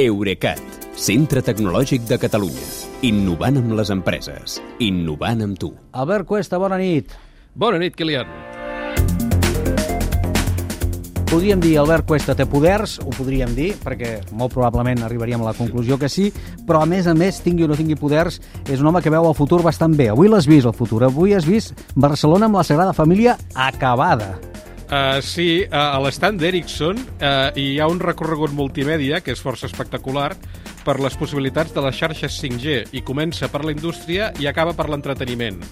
Eurecat, centre tecnològic de Catalunya. Innovant amb les empreses. Innovant amb tu. Albert Cuesta, bona nit. Bona nit, Kilian. Podríem dir Albert Cuesta té poders, ho podríem dir, perquè molt probablement arribaríem a la conclusió que sí, però a més a més, tingui o no tingui poders, és un home que veu el futur bastant bé. Avui l'has vist, el futur. Avui has vist Barcelona amb la Sagrada Família acabada. Uh, sí, uh, a l'estand d'Ericsson uh, hi ha un recorregut multimèdia que és força espectacular per les possibilitats de les xarxes 5G i comença per la indústria i acaba per l'entreteniment.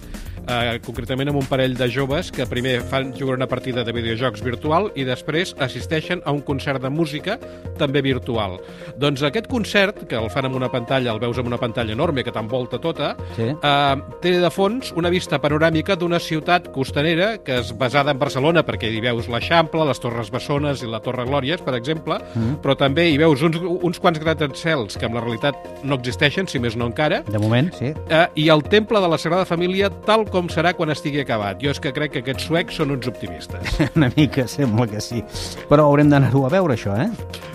Uh, concretament amb un parell de joves que primer fan jugar una partida de videojocs virtual i després assisteixen a un concert de música també virtual. Doncs aquest concert, que el fan amb una pantalla, el veus amb una pantalla enorme que t'envolta tota, Sí. uh, té de fons una vista panoràmica d'una ciutat costanera que és basada en Barcelona perquè hi veus l'Eixample, les Torres Bessones i la Torre Glòries, per exemple, mm. però també hi veus uns, uns quants gratacels que en la realitat no existeixen, si més no encara, De moment, sí. eh, i el temple de la Sagrada Família tal com serà quan estigui acabat. Jo és que crec que aquests suecs són uns optimistes. Una mica, sembla que sí. Però haurem d'anar-ho a veure, això, eh?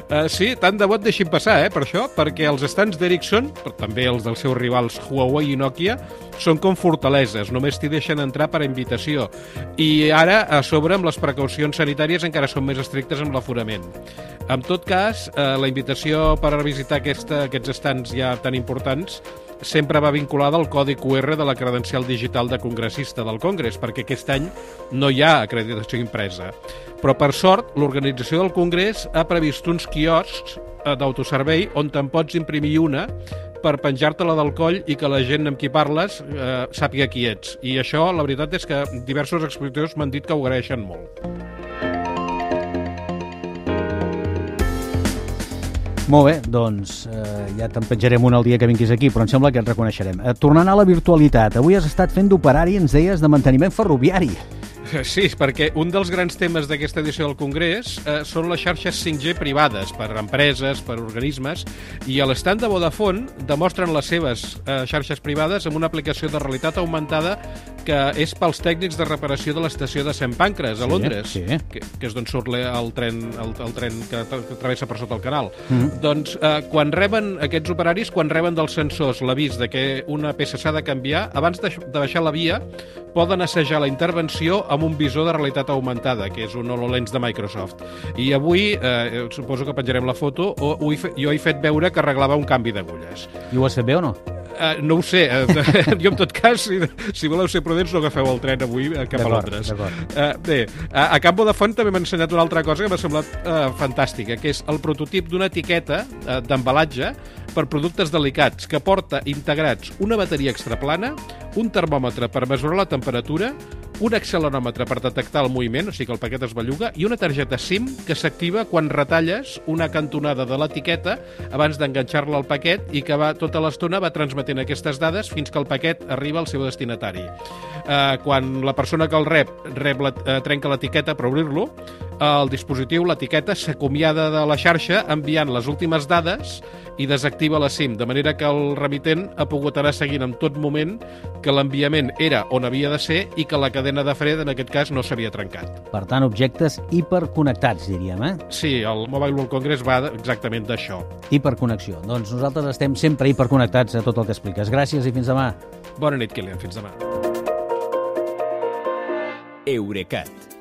Uh, sí, tant de bo et deixin passar, eh, per això, perquè els estants d'Ericsson, però també els dels seus rivals Huawei i Nokia, són com fortaleses, només t'hi deixen entrar per invitació. I ara, a sobre, amb les precaucions sanitàries encara són més estrictes amb l'aforament. En tot cas, eh, la invitació per a visitar aquesta, aquests estants ja tan importants sempre va vinculada al codi QR de la credencial digital de congressista del Congrés, perquè aquest any no hi ha acreditació impresa. Però, per sort, l'organització del Congrés ha previst uns quioscs eh, d'autoservei on te'n pots imprimir una per penjar-te-la del coll i que la gent amb qui parles eh, sàpiga qui ets. I això, la veritat és que diversos expositors m'han dit que ho agraeixen molt. Molt bé, doncs eh, ja te'n penjarem un el dia que vinguis aquí, però em sembla que et reconeixerem. Eh, tornant a la virtualitat, avui has estat fent d'operari, ens deies, de manteniment ferroviari. Sí, perquè un dels grans temes d'aquesta edició del Congrés eh, són les xarxes 5G privades per empreses, per organismes, i a l'estand de Vodafone demostren les seves eh, xarxes privades amb una aplicació de realitat augmentada que és pels tècnics de reparació de l'estació de Sant Pancres, a Sí, Londres, sí. que, que és d'on surt el tren, el, el tren que, que travessa per sota el canal. Doncs eh, quan reben aquests operaris, quan reben dels sensors l'avís de que una peça s'ha de canviar, abans de, de baixar la via, poden assajar la intervenció amb un visor de realitat augmentada, que és un HoloLens de Microsoft. I avui, eh, suposo que penjarem la foto, o, ho he fe, jo he fet veure que arreglava un canvi d'agulles. I ho has fet bé o no? Uh, no ho sé, uh, jo en tot cas, si, si voleu ser prudents, no agafeu el tren avui uh, cap a Londres. Uh, bé, a Campo de Font també m'ha ensenyat una altra cosa que m'ha semblat uh, fantàstica, que és el prototip d'una etiqueta uh, d'embalatge per productes delicats que porta integrats una bateria extraplana, un termòmetre per mesurar la temperatura, un acceleronòmetre per detectar el moviment, o sigui que el paquet es belluga, i una targeta SIM que s'activa quan retalles una cantonada de l'etiqueta abans d'enganxar-la al paquet i que va tota l'estona va transmetent aquestes dades fins que el paquet arriba al seu destinatari. Eh, quan la persona que el rep, rep la, eh, trenca l'etiqueta per obrir-lo, el dispositiu, l'etiqueta, s'acomiada de la xarxa enviant les últimes dades i desactiva la SIM, de manera que el remitent ha pogut anar seguint en tot moment que l'enviament era on havia de ser i que la cadena de fred, en aquest cas, no s'havia trencat. Per tant, objectes hiperconnectats, diríem, eh? Sí, el Mobile World Congress va exactament d'això. Hiperconnexió. Doncs nosaltres estem sempre hiperconnectats a tot el que expliques. Gràcies i fins demà. Bona nit, Kilian. Fins demà. Eurecat,